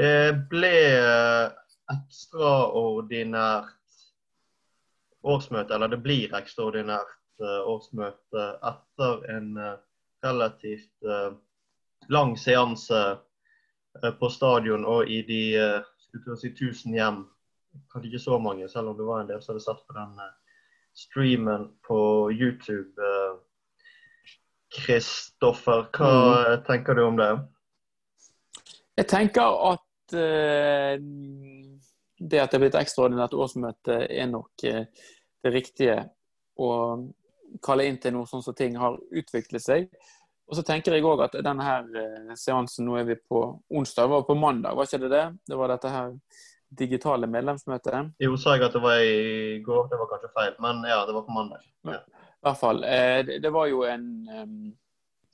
Det ble ekstraordinært årsmøte, eller det blir ekstraordinært årsmøte etter en relativt lang seanse på stadion og i de skulle si, tusen hjem. Kanskje ikke så mange, selv om det var en del som hadde sett på den streamen på YouTube. Kristoffer, hva mm. tenker du om det? Jeg tenker at det at det er blitt ekstraordinært årsmøte, er nok uh, det riktige å kalle inn til noe sånn som ting har utviklet seg. Og så tenker jeg òg at denne her uh, seansen, nå er vi på onsdag, det var på mandag, var ikke det det? Det var dette her digitale medlemsmøtet. Jo, sa jeg at det var i går, det var kanskje feil, men ja, det var på mandag. Ja. I hvert fall. Det var jo en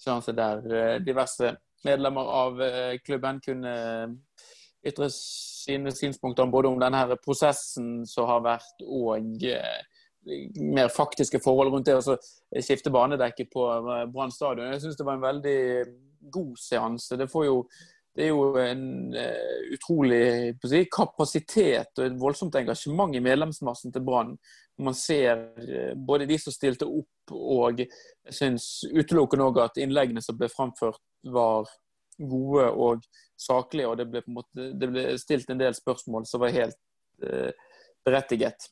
seanse der diverse medlemmer av eh, klubben kunne eh, ytre sine synspunkter både om denne prosessen som har vært, og eh, mer faktiske forhold rundt det å skifte banedekket på Brann stadion. Jeg syns det var en veldig god seanse. Det, jo, det er jo en uh, utrolig si, kapasitet og et voldsomt engasjement i medlemsmassen til Brann. Man ser både de som stilte opp, og jeg syns utelukkende òg at innleggene som ble framført, var gode og saklige, og det ble, måte, det ble stilt en del spørsmål som var helt eh, berettiget.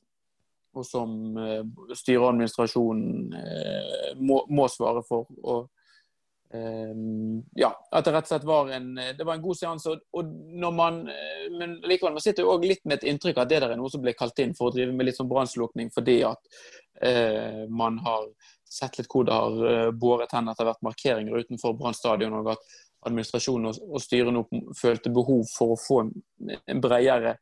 Og som eh, styret og administrasjonen eh, må, må, svare for. Og, eh, ja, at det rett og slett var en, det var en god seanse. Og, og når man, eh, men likevel, man sitter jo også litt med et inntrykk av at det der er noe som ble kalt inn for å drive med litt sånn brannslukking fordi at eh, man har sett litt hvor det har båret hen har vært markeringer utenfor Brann stadion, og at administrasjonen og, og styret nå følte behov for å få en, en bredere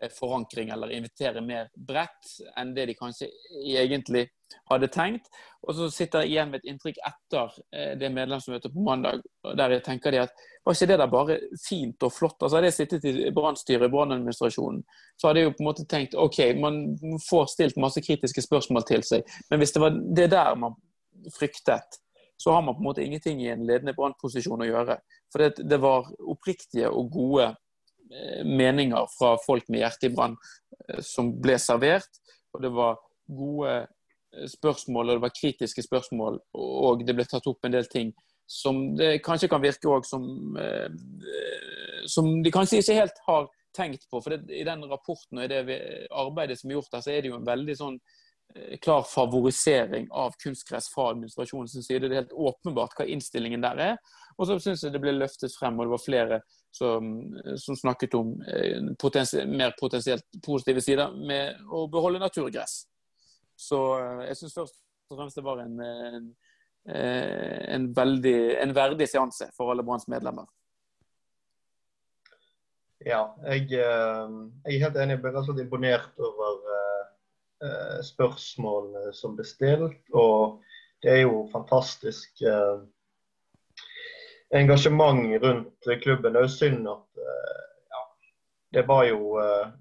eh, forankring eller invitere mer bredt enn det de kanskje egentlig hadde tenkt. Og så sitter jeg igjen med et inntrykk etter eh, det medlemsmøtet på mandag, der jeg tenker de at var ikke det der bare fint og flott? Altså Hadde jeg sittet i brannstyret, brannadministrasjonen, så hadde jeg jo på en måte tenkt OK, man får stilt masse kritiske spørsmål til seg, men hvis det var det der man fryktet, så har man på en måte ingenting i en ledende brannposisjon å gjøre. For det, det, var oppriktige og gode eh, meninger fra folk med hjertet i brann eh, som ble servert. Og det var gode eh, spørsmål, og det var kritiske spørsmål, og det ble tatt opp en del ting som det kanskje kan virke òg som Som de kanskje ikke helt har tenkt på. For det, i den rapporten og i det arbeidet som er gjort der, så er det jo en veldig sånn klar favorisering av kunstgress fra administrasjonens side. Det er helt åpenbart hva innstillingen der er. Og så syns jeg det ble løftet frem, og det var flere som, som snakket om eh, potensi mer potensielt positive sider med å beholde naturgress. Så eh, jeg syns først og fremst det var en, en, eh, en, veldig, en verdig seanse for alle Branns medlemmer. Ja, jeg, jeg, er helt enig. Jeg ble rett og slett imponert over Eh, spørsmål som ble stilt. Og det er jo fantastisk eh, engasjement rundt klubben. Det er jo synd at eh, ja, det var jo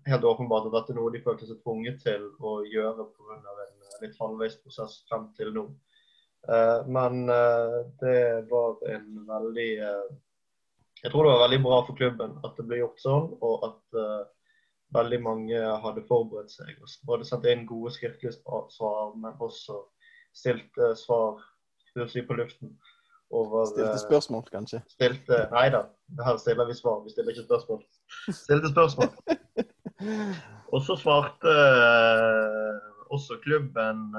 helt åpenbart at dette er noe de følte seg tvunget til å gjøre pga. en litt halvveis prosess frem til nå. Men det var en veldig Jeg tror det var veldig bra for klubben at det ble gjort sånn, og at veldig mange hadde forberedt seg. og Både sendt inn gode skriftlige svar, men også stilte svar si, på luften. Over, stilte spørsmål, kanskje? Stilte, Nei da, her stiller vi svar. Vi stiller ikke spørsmål. Stilte spørsmål. Og så svarte uh, også klubben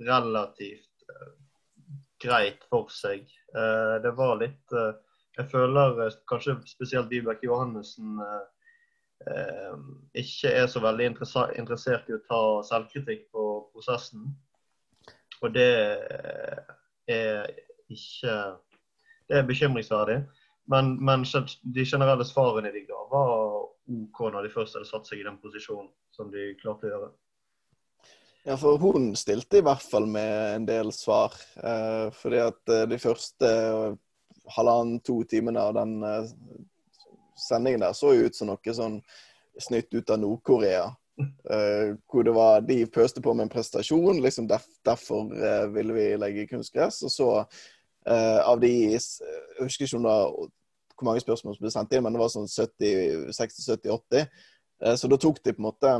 relativt greit for seg. det var litt Jeg føler kanskje spesielt Vibeke Johannessen eh, ikke er så veldig interessert i å ta selvkritikk på prosessen. Og det er ikke Det er bekymringsverdig. Men, men de generelle svarene de ga, var OK når de først hadde satt seg i den posisjonen som de klarte å gjøre. Ja, for hun stilte i hvert fall med en del svar. Eh, fordi at eh, de første halvannen-to timene av den eh, sendingen der så jo ut som noe sånn snytt ut av Nord-Korea. Uh, hvor det var, De pøste på med en prestasjon. liksom derf, Derfor uh, ville vi legge kunstgress. Og så uh, av de Jeg husker ikke det hvor mange spørsmål som ble sendt inn, men det var sånn 60-70-80. Så da tok de på en måte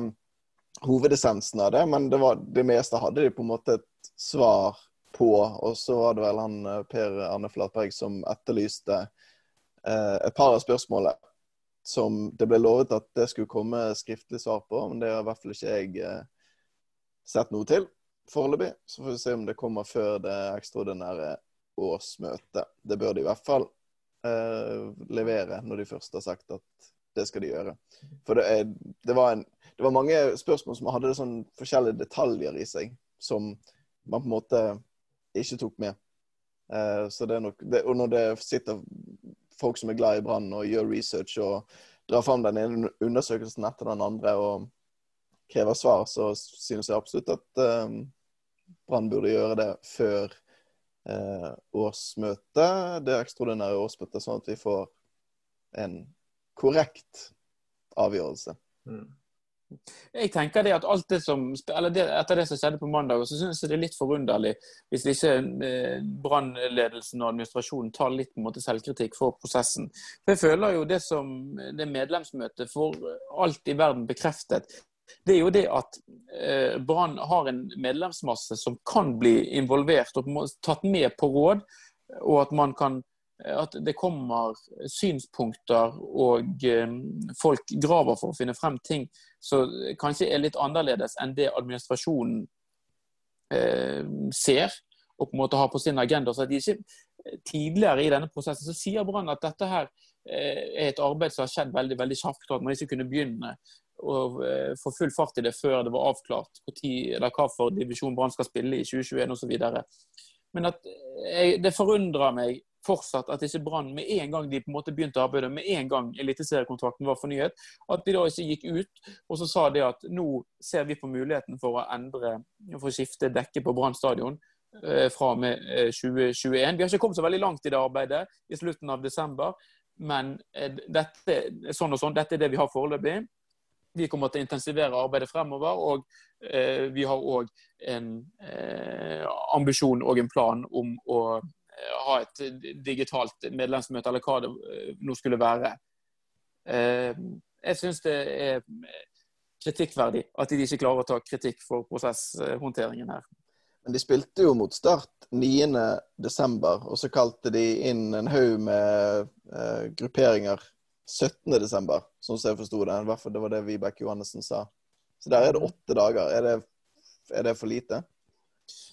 hovedessensen av det, men det, var, det meste hadde de på en måte et svar på. Og så var det vel han Per Arne Flatberg som etterlyste et par av spørsmålene som det ble lovet at det skulle komme skriftlig svar på, men det har i hvert fall ikke jeg eh, sett noe til foreløpig. Så får vi se om det kommer før det ekstraordinære årsmøtet. Det bør de i hvert fall eh, levere når de først har sagt at det skal de gjøre. For det, er, det, var, en, det var, mange spørsmål som hadde sånn forskjellige detaljer i seg, som man på en måte ikke tok med. Uh, så det er nok, det, og når det sitter folk som er glad i Brann og gjør research og drar fram den ene undersøkelsen etter den andre og krever svar, så synes jeg absolutt at eh, Brann burde gjøre det før eh, årsmøtet, det ekstraordinære årsmøtet, sånn at vi får en korrekt avgjørelse. Mm. Jeg tenker det at alt det som, eller det, Etter det som skjedde på mandag, så synes jeg det er litt forunderlig hvis ikke eh, brannledelsen og administrasjonen tar litt på en måte selvkritikk for prosessen. For Jeg føler jo det som det medlemsmøtet for alt i verden bekreftet, det er jo det at eh, Brann har en medlemsmasse som kan bli involvert og tatt med på råd, og at man kan at det kommer synspunkter og eh, folk graver for å finne frem ting som kanskje er litt annerledes enn det administrasjonen eh, ser og på en måte har på sin agenda. Så de ikke Tidligere i denne prosessen så sier Brann at dette her eh, er et arbeid som har skjedd veldig veldig kjapt, og at man ikke kunne begynne å få full fart i det før det var avklart hva for divisjon Brann skal spille i 2021 osv. Men at jeg, det forundrer meg fortsatt at ikke Brann med en gang de på en måte begynte arbeidet, med en gang eliteseriekontrakten var fornyet, at de da ikke gikk ut og så sa de at nå ser vi på muligheten for å endre, for å skifte dekke på Brann stadion eh, fra og med 2021. Eh, vi har ikke kommet så veldig langt i det arbeidet i slutten av desember, men eh, dette, sånn og sånn, dette er det vi har foreløpig. Vi kommer til å intensivere arbeidet fremover, og eh, vi har òg en eh, ambisjon og en plan om å ha et digitalt medlemsmøte, eller hva det eh, nå skulle være. Eh, jeg syns det er kritikkverdig at de ikke klarer å ta kritikk for prosesshåndteringen her. Men de spilte jo mot Start 9.12., og så kalte de inn en haug med grupperinger 17.12., sånn som jeg forsto det. I hvert fall det var det Vibeke Johannessen sa. Så der er det åtte dager. Er det, er det for lite?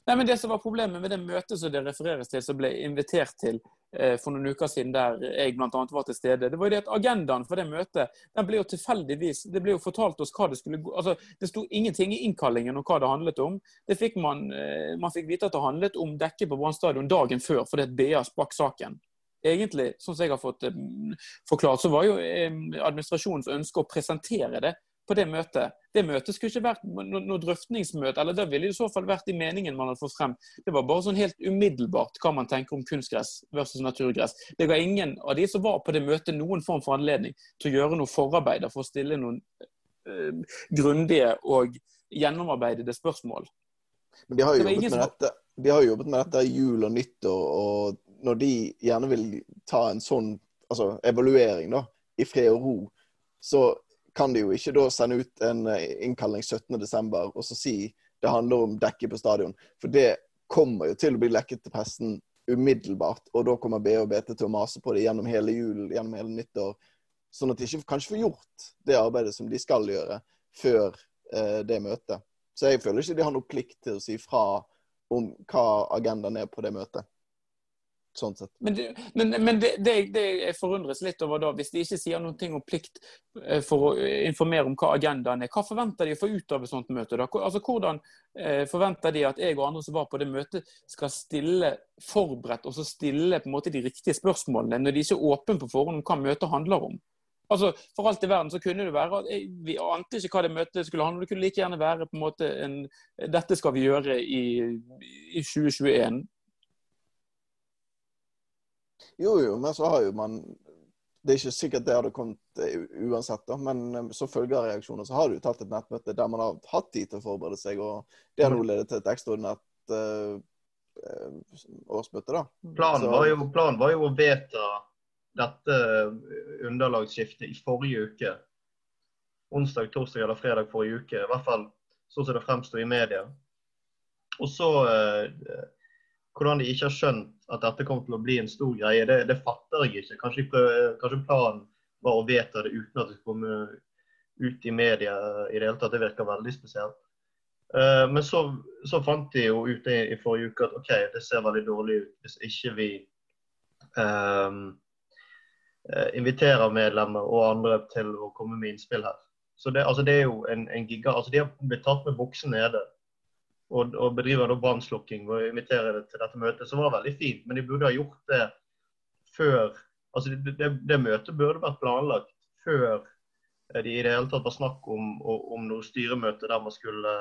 Nei, men Det som var problemet med det møtet som det refereres til, som ble invitert til eh, for noen uker siden, der jeg bl.a. var til stede, det var jo det at agendaen for det møtet den ble jo tilfeldigvis Det ble jo fortalt oss hva det skulle gå altså Det sto ingenting i innkallingen om hva det handlet om. Det fikk Man eh, man fikk vite at det handlet om dekket på Brann stadion dagen før, fordi at BA sprakk saken egentlig, sånn som jeg har fått eh, forklart, så var jo eh, administrasjonens ønske å presentere det på det møtet. Det møtet skulle ikke vært noe, noe drøftningsmøte, eller det ville i så fall vært i meningen man hadde fått frem. Det var bare sånn helt umiddelbart hva man tenker om kunstgress versus naturgress. Det ga ingen av de som var på det møtet noen form for anledning til å gjøre noe forarbeider for å stille noen øh, grundige og gjennomarbeidede spørsmål. Men de har jo jobbet, med dette, de har jobbet med dette jul og nyttår, og når de gjerne vil ta en sånn altså, evaluering da, i fred og ro, så kan de jo ikke da sende ut en eh, innkalling 17.12. og så si det handler om dekket på stadion. For det kommer jo til å bli lekket til pressen umiddelbart. Og da kommer BH til å mase på det gjennom hele jul, gjennom hele nyttår. Sånn at de ikke kanskje får gjort det arbeidet som de skal gjøre før eh, det møtet. Så jeg føler ikke de har noe plikt til å si fra om hva agendaen er på det møtet sånn sett. Men, det, men, men det, det, det, jeg forundres litt over da, hvis de ikke sier noe om plikt eh, for å informere om hva agendaen er. Hva forventer de å få ut av et sånt møte? da? Altså, Hvordan eh, forventer de at jeg og andre som var på det møtet, skal stille forberedt og så stille på en måte de riktige spørsmålene, når de ikke er åpne på forhånd om hva møtet handler om? Altså, For alt i verden så kunne det være Vi ante ikke hva det møtet skulle handle om. Det kunne like gjerne være på en måte en Dette skal vi gjøre i, i 2021. Jo, jo, men så har jo man Det er ikke sikkert det hadde kommet eh, uansett, da, men eh, som følge av reaksjoner så har du tatt et nettmøte der man har hatt tid til å forberede seg, og det har nå ledet til et ekstraordinært uh, årsmøte, da. Planen var, jo, planen var jo å vedta dette underlagsskiftet i forrige uke. Onsdag, torsdag eller fredag forrige uke. I hvert fall sånn som det fremsto i media. Og så eh, Hvordan de ikke har skjønt at dette kommer til å bli en stor greie, det, det fatter jeg ikke. Kanskje, kanskje, planen var å vedta det uten at det skulle komme ut i media i det hele tatt. Det virker veldig spesielt. Uh, men så, så, fant de jo ut i, i, forrige uke at OK, det ser veldig dårlig ut hvis ikke vi um, inviterer medlemmer og andre til å komme med innspill her. Så det, altså det er jo en, en giga, altså De har blitt tatt med buksen nede og, og bedriver da brannslukking og inviterer det til dette møtet, som var veldig fint. Men de burde ha gjort det før altså det, det, det møtet burde vært planlagt før det i det hele tatt var snakk om, om noe styremøte der man skulle,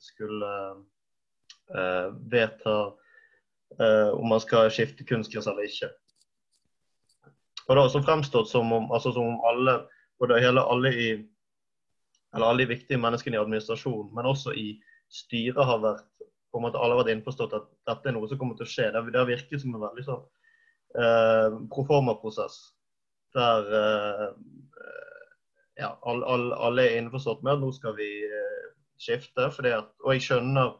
skulle uh, vedta uh, om man skal skifte kunstgress eller ikke. Og det har også fremstått som om, altså som om alle, både hele, alle, i, eller alle de viktige menneskene i administrasjonen, men også i styret har vært på en måte alle har vært innforstått at dette er noe som kommer til å skje. Det, har virket som en veldig sånn uh, proforma-prosess der uh, ja, alle, all, alle, er innforstått med at nå skal vi uh, skifte. At, og jeg skjønner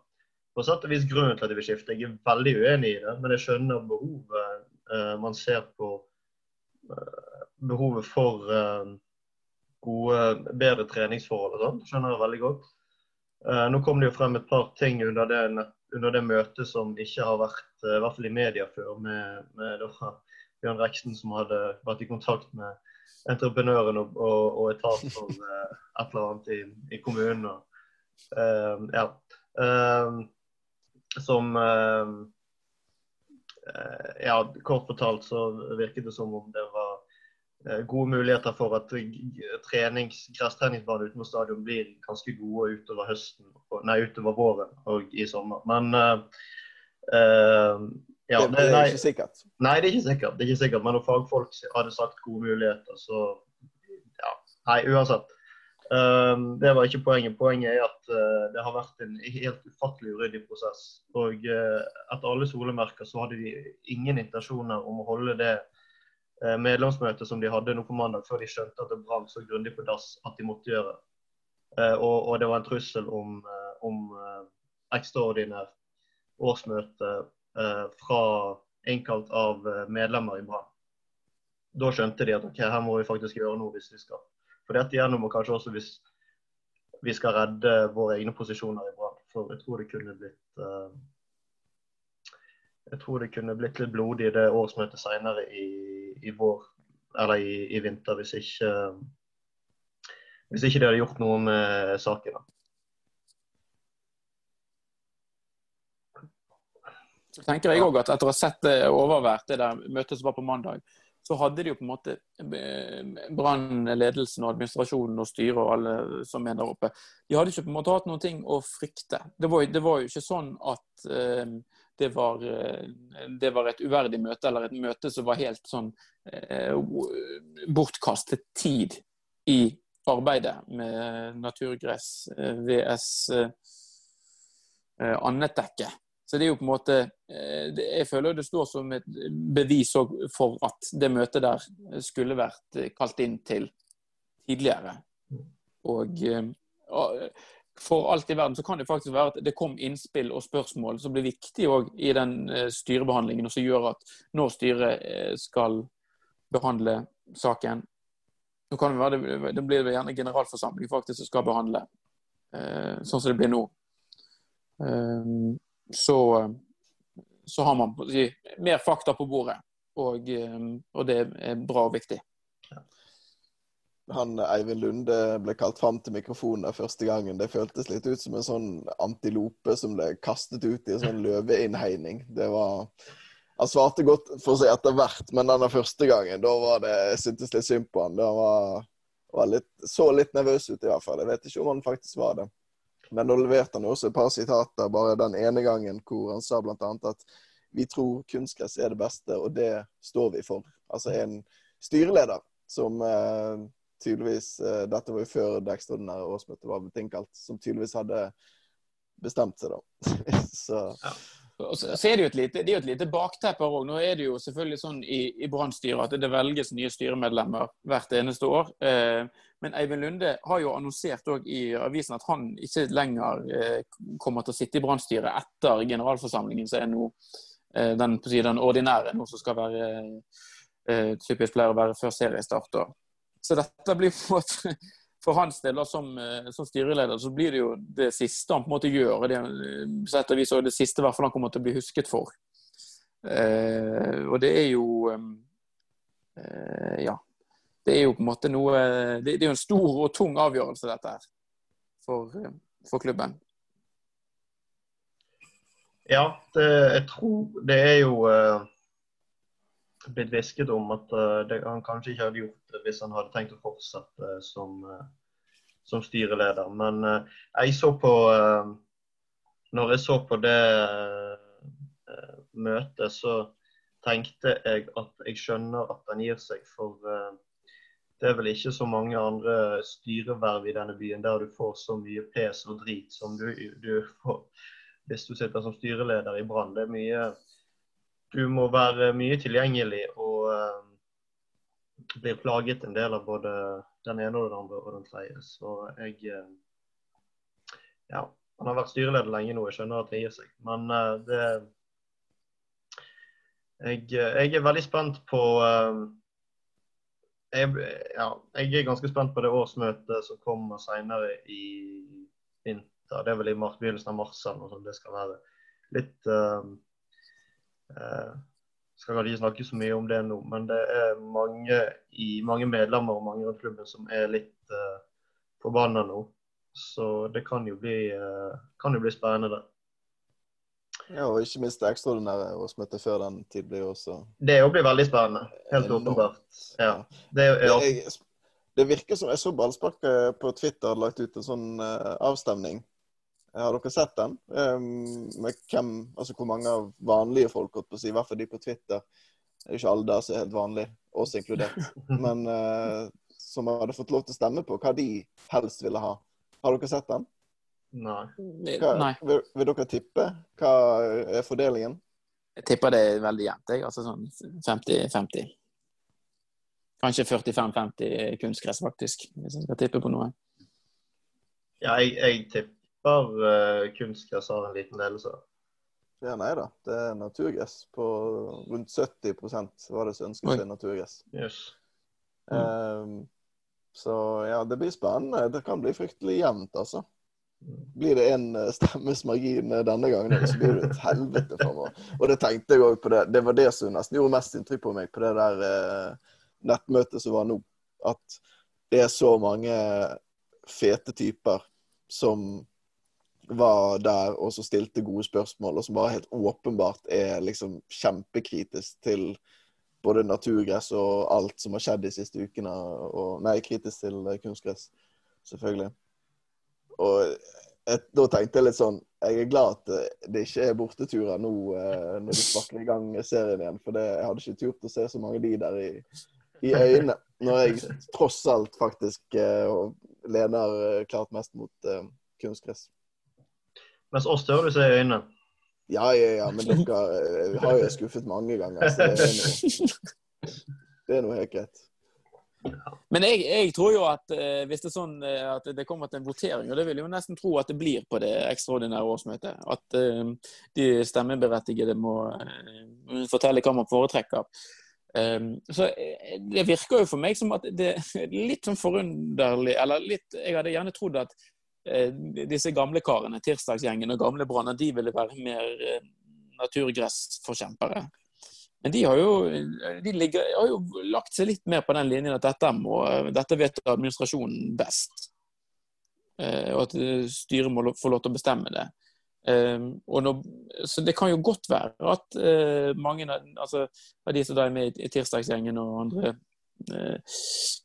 på sett og vis grunnen til at de vil skifte. Jeg er veldig uenig i det, men jeg skjønner behovet man ser på behovet for gode, bedre treningsforhold og sånn. Skjønner jeg veldig godt. Uh, nå kom det jo frem et par ting under det, under det møtet som ikke har vært uh, i hvert fall i media før, med, med Bjørn Reksten som hadde vært i kontakt med entreprenøren og, og, og etat for uh, et eller annet i, i kommunen. Og, ja. som Ja, kort fortalt så virket det som om det var Eh, gode muligheter for at trenings, gresstreningsbaner utenfor stadion blir ganske gode utover høsten, nei, utover våren og i sommer. Men uh, uh, ja, det, det, er ikke sikkert? Nei, det er ikke sikkert. Det er ikke sikkert. Men når fagfolk hadde sagt gode muligheter, så ja. Nei, uansett. Uh, det var ikke poenget. Poenget er at det har vært en helt ufattelig uryddig prosess. Og etter alle solemerker så hadde de ingen intensjoner om å holde det Eh, medlemsmøte som de hadde nå på mandag, før de skjønte at det brant så grundig på dass at de måtte gjøre. det. og, og det var en trussel om, eh, om ekstraordinært årsmøte fra innkalt av medlemmer i Brann. Da skjønte de at ok, her må vi faktisk gjøre noe hvis vi skal. For dette gjennom og kanskje også hvis vi skal redde våre egne posisjoner i Brann. For jeg tror det kunne blitt jeg tror det kunne blitt litt blodig det årsmøtet senere i i vår, eller i, i vinter, hvis ikke, hvis ikke de hadde gjort noe med saken. Så tenker jeg også at Etter å ha sett det overvært det der møtet som var på mandag, så hadde de jo på en måte Brann, ledelsen og administrasjonen og styret og alle som er der oppe, de hadde ikke på en måte hatt noen ting å frykte. Det var, det var jo ikke sånn at uh, det var, eh, det var, et uverdig møte, eller et møte som var helt sånn eh, bortkastet tid i arbeidet med naturgress eh, VS annet dekke. Så det er jo på en måte Jeg føler det står som et bevis for at det møtet der skulle vært kalt inn til tidligere. Og for alt i verden så kan det faktisk være at det kom innspill og spørsmål som blir viktige i den eh, styrebehandlingen, og som gjør at når styret eh, skal behandle saken. Nå kan det, være, det blir gjerne generalforsamling faktisk som skal behandle, eh, sånn som det blir nå. Så, så har man mer fakta på bordet, og, og det er bra og viktig han Eivind Lunde ble kalt fram til mikrofonen første gangen. Det føltes litt ut som en sånn antilope som ble kastet ut i en sånn løveinnhegning. Det var Han svarte godt for å si etter hvert, men denne første gangen, da var det Jeg syntes litt synd på han. Det var, var litt, så litt nervøs ut, i hvert fall. Jeg vet ikke om han faktisk var det. Men da leverte han også et par sitater bare den ene gangen hvor han sa bl.a. at vi tror kunstgress er det beste, og det står vi for. Altså en styreleder som eh, tydeligvis uh, Dette var jo før det ekstraordinære årsmøtet var innkalt, som tydeligvis hadde bestemt seg, da. så, ja. Så, så er det jo et lite, det er jo et lite bakteppe her òg. Nå er det jo selvfølgelig sånn i, i Brann-styret at det velges nye styremedlemmer hvert eneste år. Eh, men Eivind Lunde har jo annonsert i avisen at han ikke lenger eh, kommer til å sitte i Brann-styret etter generalforsamlingen, som er nå eh, den, den, ordinære, nå som skal være eh, typisk pleier å være før seriestart. Så dette blir på en måte for hans del som, eh, som, styreleder så blir det jo det siste han på en måte gjør. Det, så etter vis, det siste hvert fall han kommer til å bli husket for. Eh, og det er jo eh, Ja. Det er jo på en måte noe Det, det er jo en stor og tung avgjørelse, dette her, for, for klubben. Ja, det, jeg tror det er jo uh, blitt hvisket om at uh, det, han kanskje ikke hadde gjort det hvis han hadde tenkt å fortsette uh, som, som, styreleder. Men jeg så på Når jeg så på det møtet, så tenkte jeg at jeg skjønner at han gir seg. For det er vel ikke så mange andre styreverv i denne byen der du får så mye pes og drit som du, du får hvis du sitter som styreleder i Brann. Det er mye Du må være mye tilgjengelig og uh, blir plaget en del av både den ene og den andre og den tredje. Så jeg uh, Ja, han har vært styreleder lenge nå, jeg skjønner at det gir seg. Men uh, det jeg, jeg, er veldig spent på jeg, ja, jeg er ganske spent på det årsmøtet som kommer senere i vinter det er vel i mars, begynnelsen av mars eller noe sånt. Det skal være litt Skal ikke snakke så mye om det nå, men det er mange, i, mange medlemmer og mange rundt klubben som er litt uh, forbanna nå. Så det kan jo bli, uh, kan jo bli spennende, det. Ja, og ikke minst det ekstraordinære årsmøtet før den tid blir også Det òg blir veldig spennende. Helt åpenbart. Ja. Det, ja. det, virker som Jeg så Ballspark på Twitter hadde lagt ut en sånn uh, avstemning har dere sett den? Um, med hvem, altså Hvor mange av vanlige folk, på å si, i hvert fall de på Twitter Det er jo ikke alle der som er helt vanlige, oss inkludert. Men uh, som hadde fått lov til å stemme på hva de helst ville ha. Har dere sett den? Nei. Hva, Vil, vil, dere tippe? Hva er fordelingen? Jeg tipper det er veldig jevnt. Altså sånn 50-50. Kanskje 45-50 kunstgress, faktisk, hvis jeg skal tippe på noe. Ja, jeg, jeg tipper uh, kunstgress har en liten ledelse. Ja, nei da. Det er naturgress. På rundt 70% var det som ønsket seg naturgress. Yes. Mm. Um, så ja, det blir spennende. Det kan bli fryktelig jevnt, altså. Mm. Blir det en eh, stemmes margin eh, denne gangen, så blir det et helvete for meg. Og det tenkte jeg òg på det. Det var det som nesten gjorde mest inntrykk på meg på det der eh, nettmøtet som var nå. At det er så mange fete typer som var der og så stilte gode spørsmål, og som bare helt åpenbart er liksom kjempekritisk til både naturgress og alt som har skjedd de siste ukene. Og, nei, kritisk til kunstgress, selvfølgelig. Og et, da tenkte jeg litt sånn Jeg er glad at det ikke er borteturer nå eh, når vi sparker i gang serien igjen. For det, jeg hadde ikke turt å se så mange de der i, i øynene. Når jeg tross alt faktisk eh, lener eh, klart mest mot eh, kunstgress. Mens oss tør du se i øynene. Ja, ja, ja, men dere eh, har jo skuffet mange ganger. Så det er noe, det er noe helt greit. Men jeg, jeg, tror jo at eh, hvis det er sånn eh, at det kommer til en votering, og det vil jeg jo nesten tro at det blir på det ekstraordinære årsmøtet, at eh, de stemmeberettigede må eh, fortelle hva man foretrekker. Um, så eh, Det virker jo for meg som at det er litt sånn forunderlig eller litt, Jeg hadde gjerne trodd at disse gamle karene, tirsdagsgjengen og gamle Brann, de ville være mer eh, naturgressforkjempere. Men de har jo, de ligger, har jo lagt seg litt mer på den linjen at dette, må, dette vet administrasjonen best. Eh, og at styret må få lov til å bestemme det. Når, så det kan jo godt være at mange altså, av de som er med i tirsdagsgjengen og andre Eh,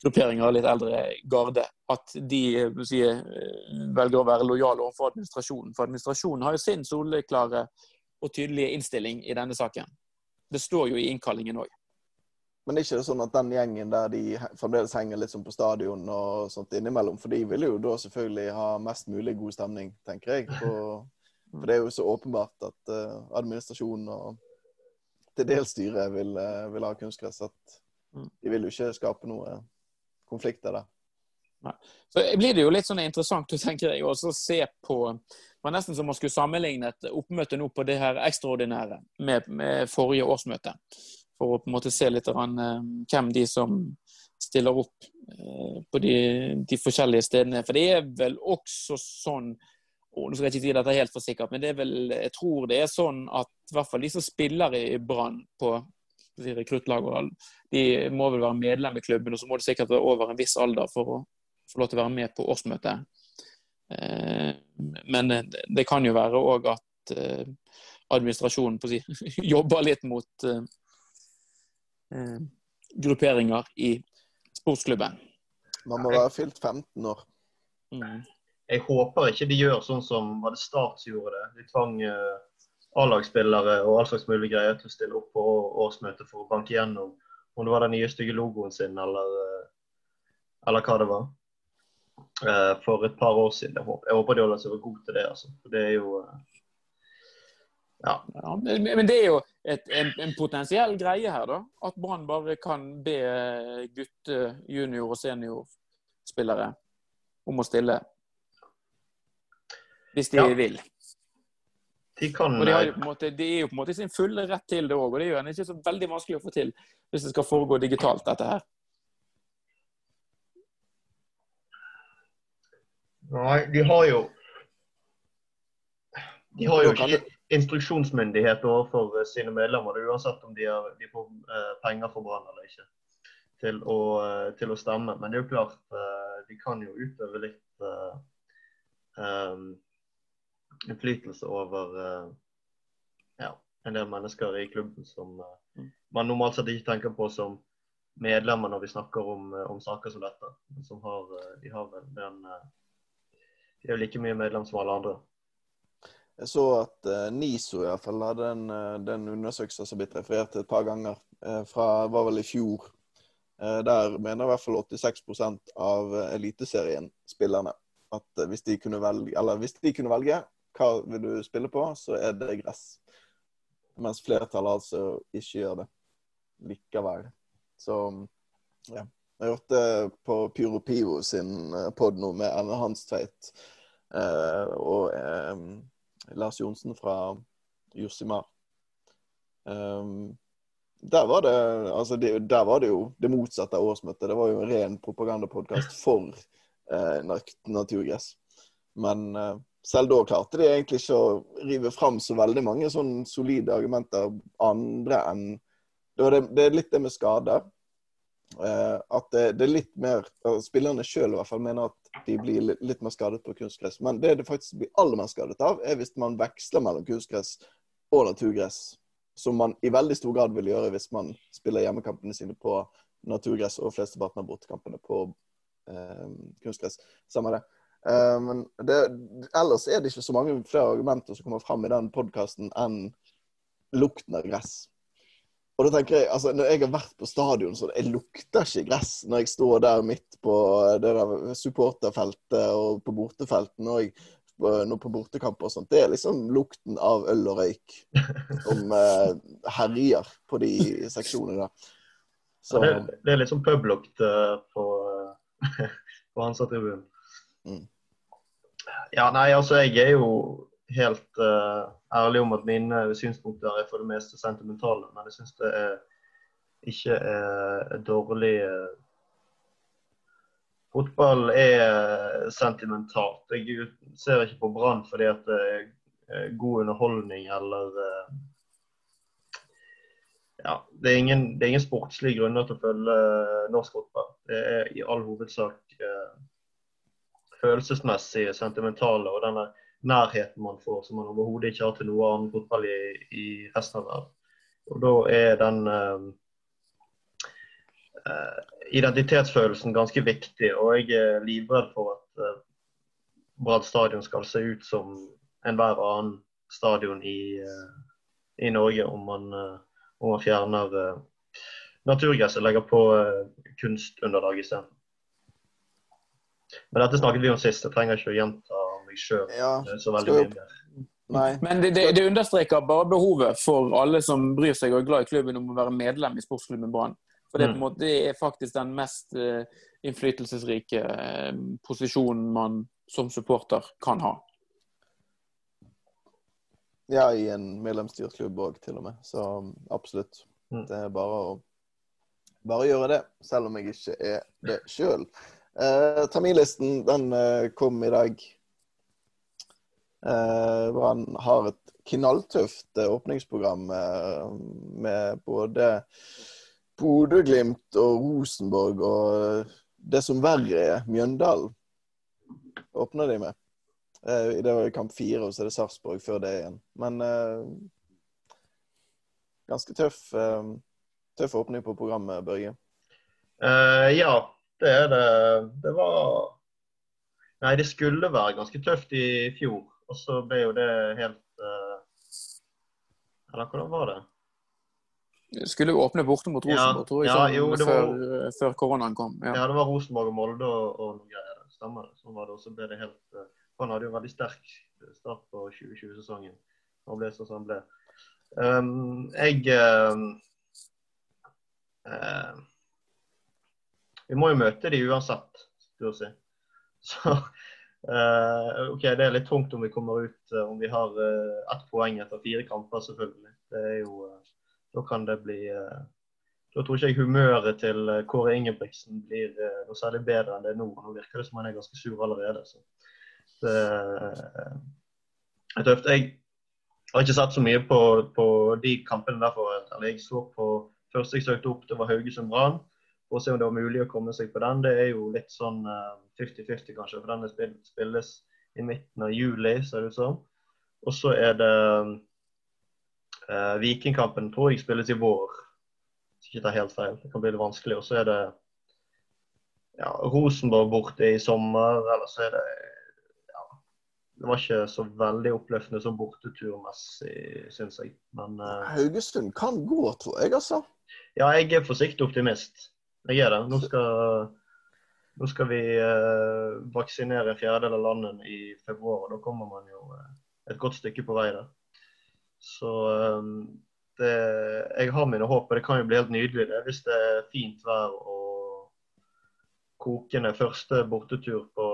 grupperinger av litt eldre garde, at de eh, si, eh, velger å være lojale overfor administrasjonen. For administrasjonen har jo sin soleklare og tydelige innstilling i denne saken. Det står jo i innkallingen òg. Men er ikke det sånn at den gjengen der de fremdeles henger litt sånn på stadion og sånt innimellom, for de vil jo da selvfølgelig ha mest mulig god stemning, tenker jeg, For, For det er jo så åpenbart at administrasjonen og til dels styret vil, vil ha kunstgress. At. De vil jo ikke skape noe konflikter der. Så blir det jo litt sånn interessant tenker jeg, å se på Det var nesten som man skulle sammenligne et oppmøte nå på det her ekstraordinære med, med forrige årsmøte. For å på en måte se litt rann, eh, hvem de som stiller opp eh, på de, de forskjellige stedene. For det er vel også sånn og nå skal jeg ikke si dette helt for sikkert, men det er vel, jeg tror det er sånn at i hvert fall de som spiller i Brann på si, rekruttlaget, de må vel være medlem i klubben, og så må de sikkert være over en viss alder for å få lov til å være med på årsmøtet. Eh, Men det kan jo være òg at eh, administrasjonen på å si, jobber litt mot eh, grupperinger i sportsklubben. Man må være fylt 15 år. Mm. Jeg håper ikke de gjør sånn som var det Start som gjorde det. De tvang A-lagsspillere og all slags mulig greier til å stille opp på årsmøtet for å banke gjennom om det var den nye stygge logoen sin eller, eh, eller hva det var. Eh, For et par år siden. Jeg håper, jeg håper de holder seg god til det. altså. For det er jo eh, Ja. Ja, men men det er jo et, en, en potensiell greie her, da. At Brann bare kan be gutte-, junior- og seniorspillere om å stille. Hvis de Ja. vil. De kan Og de, har eh, på måte, de er jo på en måte i sin fulle rett til det òg. Og det er jo ikke så veldig vanskelig å få til hvis det skal foregå digitalt, dette her. Nei, de har jo De har jo ikke instruksjonsmyndighet overfor eh, sine medlemmer, er uansett om de, har, de får eh, penger for Brann eller ikke, til å, til å stemme. Men det er jo klart, de kan jo utøve litt em, innflytelse over eh, ja, en del mennesker i klubben som eh, man normalt sett ikke tenker på som medlemmer når vi snakker om, eh, om saker som dette. Som har, de har vel den De er jo like mye medlem som alle andre. Jeg så at NISO i hvert fall hadde en, eh, den undersøkelsen som har blitt referert til et par ganger, fra var vel i fjor. Der mener i hvert fall 86 av eh, Eliteserien-spillerne at hvis de kunne velge, eller hvis de kunne velge hva vil du spille på, så er det gress. Mens flertallet altså ikke gjør det likevel. Så ja. Jeg hørte på Pyro Pivo sin pod nå med Erne Hanstveit eh, og eh, Lars Johnsen fra Josimar. Um, der var det altså det, der var det jo det motsatte av årsmøtet. Det var jo en ren propagandapodkast for eh, nat- naturgress. Men eh, selv da klarte de egentlig ikke å rive fram så veldig mange sånn solide argumenter andre enn det, det, er litt det med skader. Eh, at det, det er litt mer Spillerne sjøl mener at de blir litt mer skadet på kunstgress. Men det det faktisk blir aller mest skadet av, er hvis man veksler mellom kunstgress og naturgress. Som man i veldig stor grad vil gjøre hvis man spiller hjemmekampene sine på naturgress og flesteparten av bortekampene på eh, kunstgress. Samme det. Eh, men det, ellers er det ikke så mange flere argumenter som kommer fram i den podkasten enn lukten av gress. Og da tenker jeg, altså Når jeg har vært på stadion, så jeg lukter ikke gress når jeg står der midt på det der supporterfeltet og på bortefelten. Og jeg, nå på bortekamper og sånt. Det er liksom lukten av øl og røyk som eh, herjer på de seksjonene der. Så Ja, det, det er litt sånn publukt eh, på, på Hansa-tribunen. Mm. Ja, nei, altså jeg er jo helt uh, ærlig om at mine synspunkter er for det meste sentimentale. Men jeg syns det er ikke er dårlig eh, Fotball er sentimentalt. Jeg ser ikke på Brann fordi at det er eh, god underholdning eller eh, ja, det er, ingen, det er ingen sportslige grunner til å følge eh, norsk fotball. Det er i all hovedsak eh, følelsesmessig sentimentale og denne nærheten man får som man overhodet ikke har til noe annet fotball i, i resten av verden. Og da er den eh, identitetsfølelsen ganske viktig. Og jeg er livredd for at uh, Brann stadion skal se ut som enhver annen stadion i, uh, i Norge om man, uh, om man fjerner naturgress og legger på kunstunderlag isteden. Men dette snakket vi om sist. Jeg trenger ikke å gjenta meg sjøl ja, så veldig mye mer. Nei. Men det, det, det understreker bare behovet for alle som bryr seg og er glad i klubben, om å være medlem i sportsklubben Brann. For det, på en Mm. måte, det er faktisk den mest uh, innflytelsesrike uh, posisjonen man som supporter kan ha. Ja, i en medlemsstyrt klubb òg, til og med. Så absolutt. Mm. Det er bare å bare gjøre det, selv om jeg ikke er det sjøl. Eh, terminlisten den eh, kom i dag. Eh, han har et knalltøft eh, åpningsprogram eh, med både Bodø-Glimt og Rosenborg og eh, det som verre er, Mjøndalen åpner de med. Det var i kamp fire, og så er det Sarpsborg før det igjen. Men ganske tøff, tøff åpning på programmet, Børge. Uh, ja, det er det. Det var Nei, det skulle være ganske tøft i fjor. Og så ble jo det helt eh, Eller hvordan var det? Skulle jo åpne borte mot Ja, Rosenborg, tror jeg, ja, sånn jo, det var- før, eh, før koronaen kom. Ja. Ja, det var Rosenborg og Molde og, og noen greier. Stemmer det. Sånn var det. Og så ble det helt eh, Han hadde jo veldig sterk start på 2020-sesongen. Han ble sånn som han ble. Um, jeg eh, eh, Vi må jo møte de uansett, skulle jeg si. Så uh, OK, det er litt tungt om vi kommer ut eh, om vi har uh, ett poeng etter fire kamper, selvfølgelig. Det er jo Da kan det bli da tror ikke jeg humøret til Kåre Ingebrigtsen blir noe særlig bedre enn det er nå. Nå virker det som han er ganske sur allerede. Så det er tøft. Jeg har ikke sett så mye på, på de kampene derfor. Eller jeg så på første jeg søkte opp, det var Haugesund Brann. Å se om det var mulig å komme seg på den. Det er jo litt sånn eh, 50-50 kanskje, for den spilles i midten av juli, ser det ut som. Og så er det eh, Vikingkampen tror jeg spilles i vår hvis ikke tar helt feil. Det kan bli litt vanskelig. Og så er det ja, Rosenborg borte i sommer. Eller så er det ja, Det var ikke så veldig oppløftende som borteturmessig, syns jeg. Men eh, Haugesund kan gå, tror jeg, altså. ja, jeg er forsiktig optimist. Jeg er det. Nå skal, nå skal vi eh, vaksinere en fjerdedel av landet i februar, og da kommer man jo eh, et godt stykke på vei der. Så eh, det, jeg har mine håp, og det kan jo bli helt nydelig det, hvis det er fint vær og kokende første bortetur på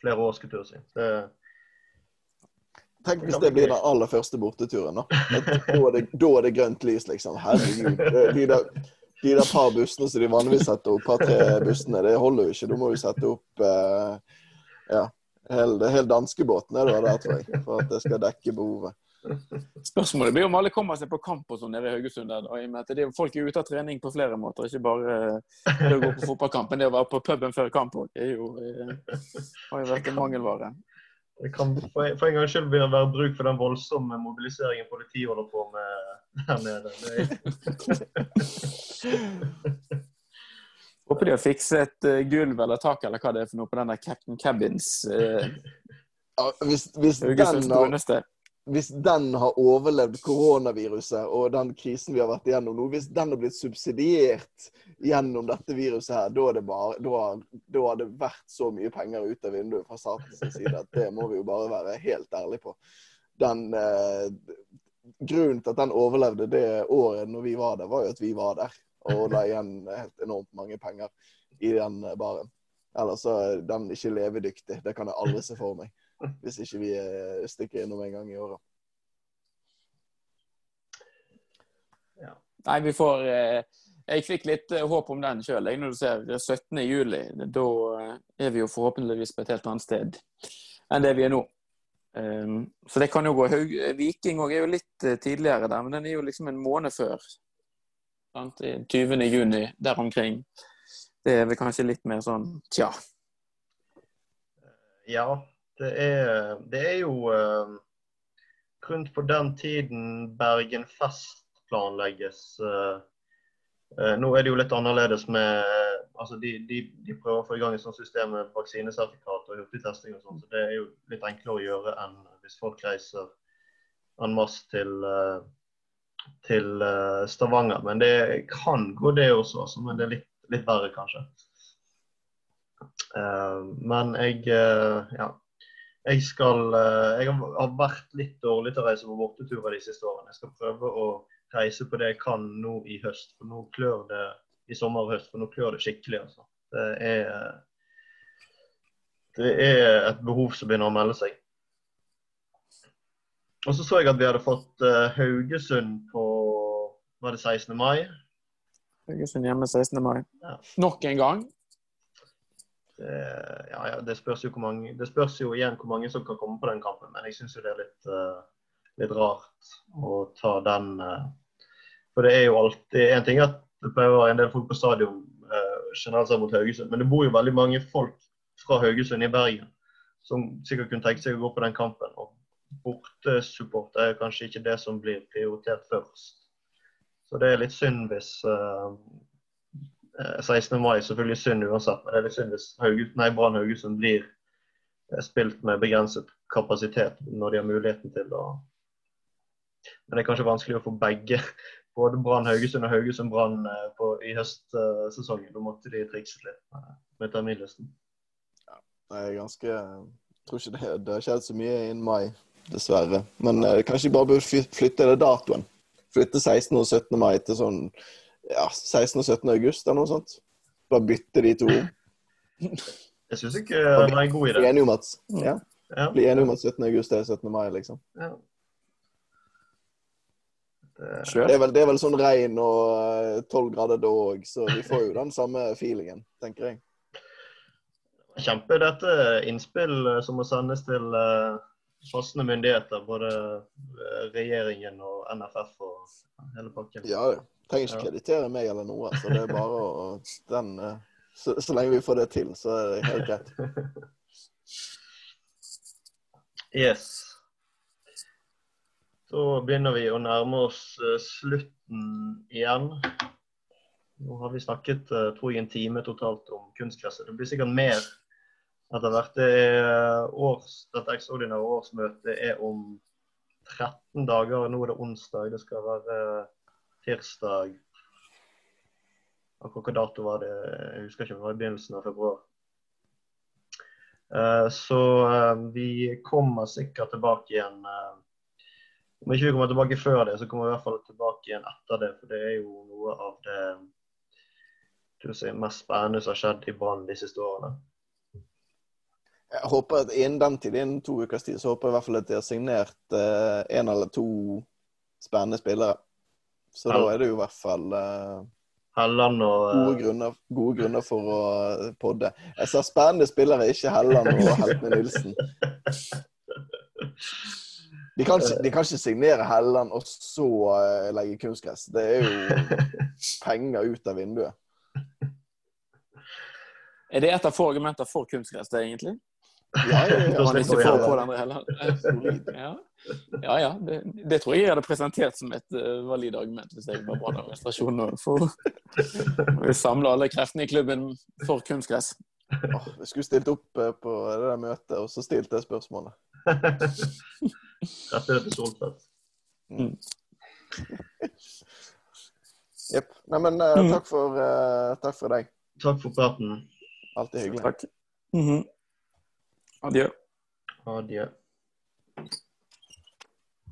flere år, skulle jeg si. Det, Tenk hvis det blir den aller første borteturen, da. Da er det, da er det grønt lys, liksom. Herregud. De der, de der par bussene som de vanligvis setter opp, par-tre bussene, det holder jo ikke. Du må jo sette opp eh, ja, hele, hele danskebåten er det der, tror jeg, for at det skal dekke behovet. Spørsmålet blir om alle kommer seg på kamp og sånn nede i Haugesund. Og i og med at er, folk er ute av trening på flere måter, ikke bare eh, det å gå på fotballkamp, men det å være på puben før kamp òg. Eh, har jo vært en mangelvare. Det kan for en, for en gangs skyld vil det være bruk for den voldsomme mobiliseringen politiet holder på med her nede. Er, Håper de har fikset uh, gulv eller tak eller hva det er for noe på den der Captain Cabins. Uh, Ja, hvis, hvis, den har. Hvis den har overlevd koronaviruset og den krisen vi har vært igjennom nå, hvis den har blitt subsidiert gjennom dette viruset her, da, det har det vært så mye penger ut av vinduet fra statens side at det må vi jo bare være helt ærlige på. Den, eh, grunnen til at den overlevde det året når vi var der, var jo at vi var der og la igjen helt enormt mange penger i den baren. Ellers er den ikke levedyktig. Det kan jeg aldri se for meg. Hvis ikke vi eh, stikker innom en gang i året. Nei, vi får eh, Jeg fikk litt eh, håp om den sjøl, når du ser 17. juli. Da er vi jo forhåpentligvis på et helt annet sted enn det vi er nå. Um, så det kan jo gå. Viking òg er jo litt tidligere der, men den er jo liksom en måned før. Sant? I 20. juni, der omkring. Det er vel kanskje litt mer sånn tja. ja, det er, det er jo eh, rundt på den tiden Bergen Fest planlegges. eh, eh, nå er det jo litt annerledes med altså de, de, de prøver å få i gang et sånt system med vaksinesertifikat og hurtigtesting og sånn, så det er jo litt enklere å gjøre enn hvis folk reiser en masse til, eh, til eh, Stavanger. Men det kan gå, det også, altså, men det er litt, litt verre, kanskje. Men jeg ja. Jeg skal eh, Jeg har vært litt dårlig til å reise på borteturer de siste årene. Jeg skal prøve å reise på det jeg kan nå i høst. For nå klør det i sommer og høst, for nå klør det skikkelig, altså. Det er Det er et behov som begynner å melde seg. Og så så jeg at vi hadde fått eh, Haugesund på Var det 16. mai? Haugesund hjemme 16. mai. Ja. Nok en gang. Det, ja, ja, det spørs mange Det spørs jo igjen hvor mange som kan komme på den kampen, men jeg syns det er litt, eh, litt rart å ta den eh, For det er jo alltid En ting at det pleier å være en del folk på stadion eh, generelt sett mot Haugesund, men det bor jo veldig mange folk fra Haugesund i Bergen som sikkert kunne tenke seg å gå på den kampen. Og bortesupport er kanskje ikke det som blir prioritert først. Så det er litt synd hvis eh, eh, 16. mai selvfølgelig synd uansett, men det er litt synd Brann Haugesund blir eh, spilt med begrenset kapasitet når de har muligheten til å Men det er kanskje vanskelig å få begge, både Brann Haugesund og Haugesund Brann eh, i høstsesongen. Da måtte de trikset litt med, med terminlisten. Det er ganske Jeg tror ikke det, det har skjedd så mye innen mai, dessverre. Men eh, kanskje de bare burde flytte det datoen. Flytte 16. og 17. mai til sånn ja, 16. og 17. august eller noe sånt. Bare bytte de to. Jeg syns ikke det er en god Bli idé. enige om at, ja, Ja. bli enige om at 17. august er 17. mai, liksom. Ja. Det, Det er vel, det er vel sånn regn og tolv grader da òg, så vi får jo den samme feelingen, tenker jeg. Kjempe dette innspill eh, som må sendes til eh, passende myndigheter. Både eh, regjeringen og NFF og hele pakken. Ja, det. Trenger ikke kreditere meg eller noe. Så det er bare å den, eh, så, så lenge vi får det til, så er det helt greit. Yes. Da begynner vi å nærme oss eh, slutten igjen. Nå har vi snakket eh, tror jeg, en time totalt om kunstgresset. Det blir sikkert mer etter hvert. Det er års, dette ekstraordinære årsmøtet er om 13 dager. Nå er det onsdag. Det skal være tirsdag. Akkurat hvilken dato var det? Jeg husker ikke. Det var i begynnelsen av februar. Eh, Så eh, vi kommer sikkert tilbake igjen. eh, Om ikke vi kommer tilbake før det, så kommer vi i hvert fall tilbake igjen etter det. For det er jo noe av det si, mest spennende som har skjedd i Brann de siste årene. Jeg håper at Innen den tid, innen to ukers tid, så håper jeg i hvert fall at de har signert eh, en eller to spennende spillere. Så da er det jo i hvert fall eh, Helland og eh, gode, grunner, gode grunner for å eh, podde. Jeg sa spennende spillere, ikke Helland og Heltene Nilsen. De kan, ikke, de kan ikke signere Helland og så eh, legge kunstgress. Det er jo penger ut av vinduet. Er det et av få argumenter for kunstgress, det, egentlig? Ja, ja, ja. Da Man ikke på den heller. Ja, ja. ja det, det tror jeg jeg hadde presentert som et uh, valid argument hvis jeg var og for- å samle alle kreftene i klubben for kunstgress. Oh, jeg skulle stilt opp uh, på det der møtet og så stilt det spørsmålet. Rett til Soltvedt. Jepp. Neimen, uh, Mm. takk, for, eh, takk for deg. Takk for praten. Alltid hyggelig. Takk. Odd. Yeah.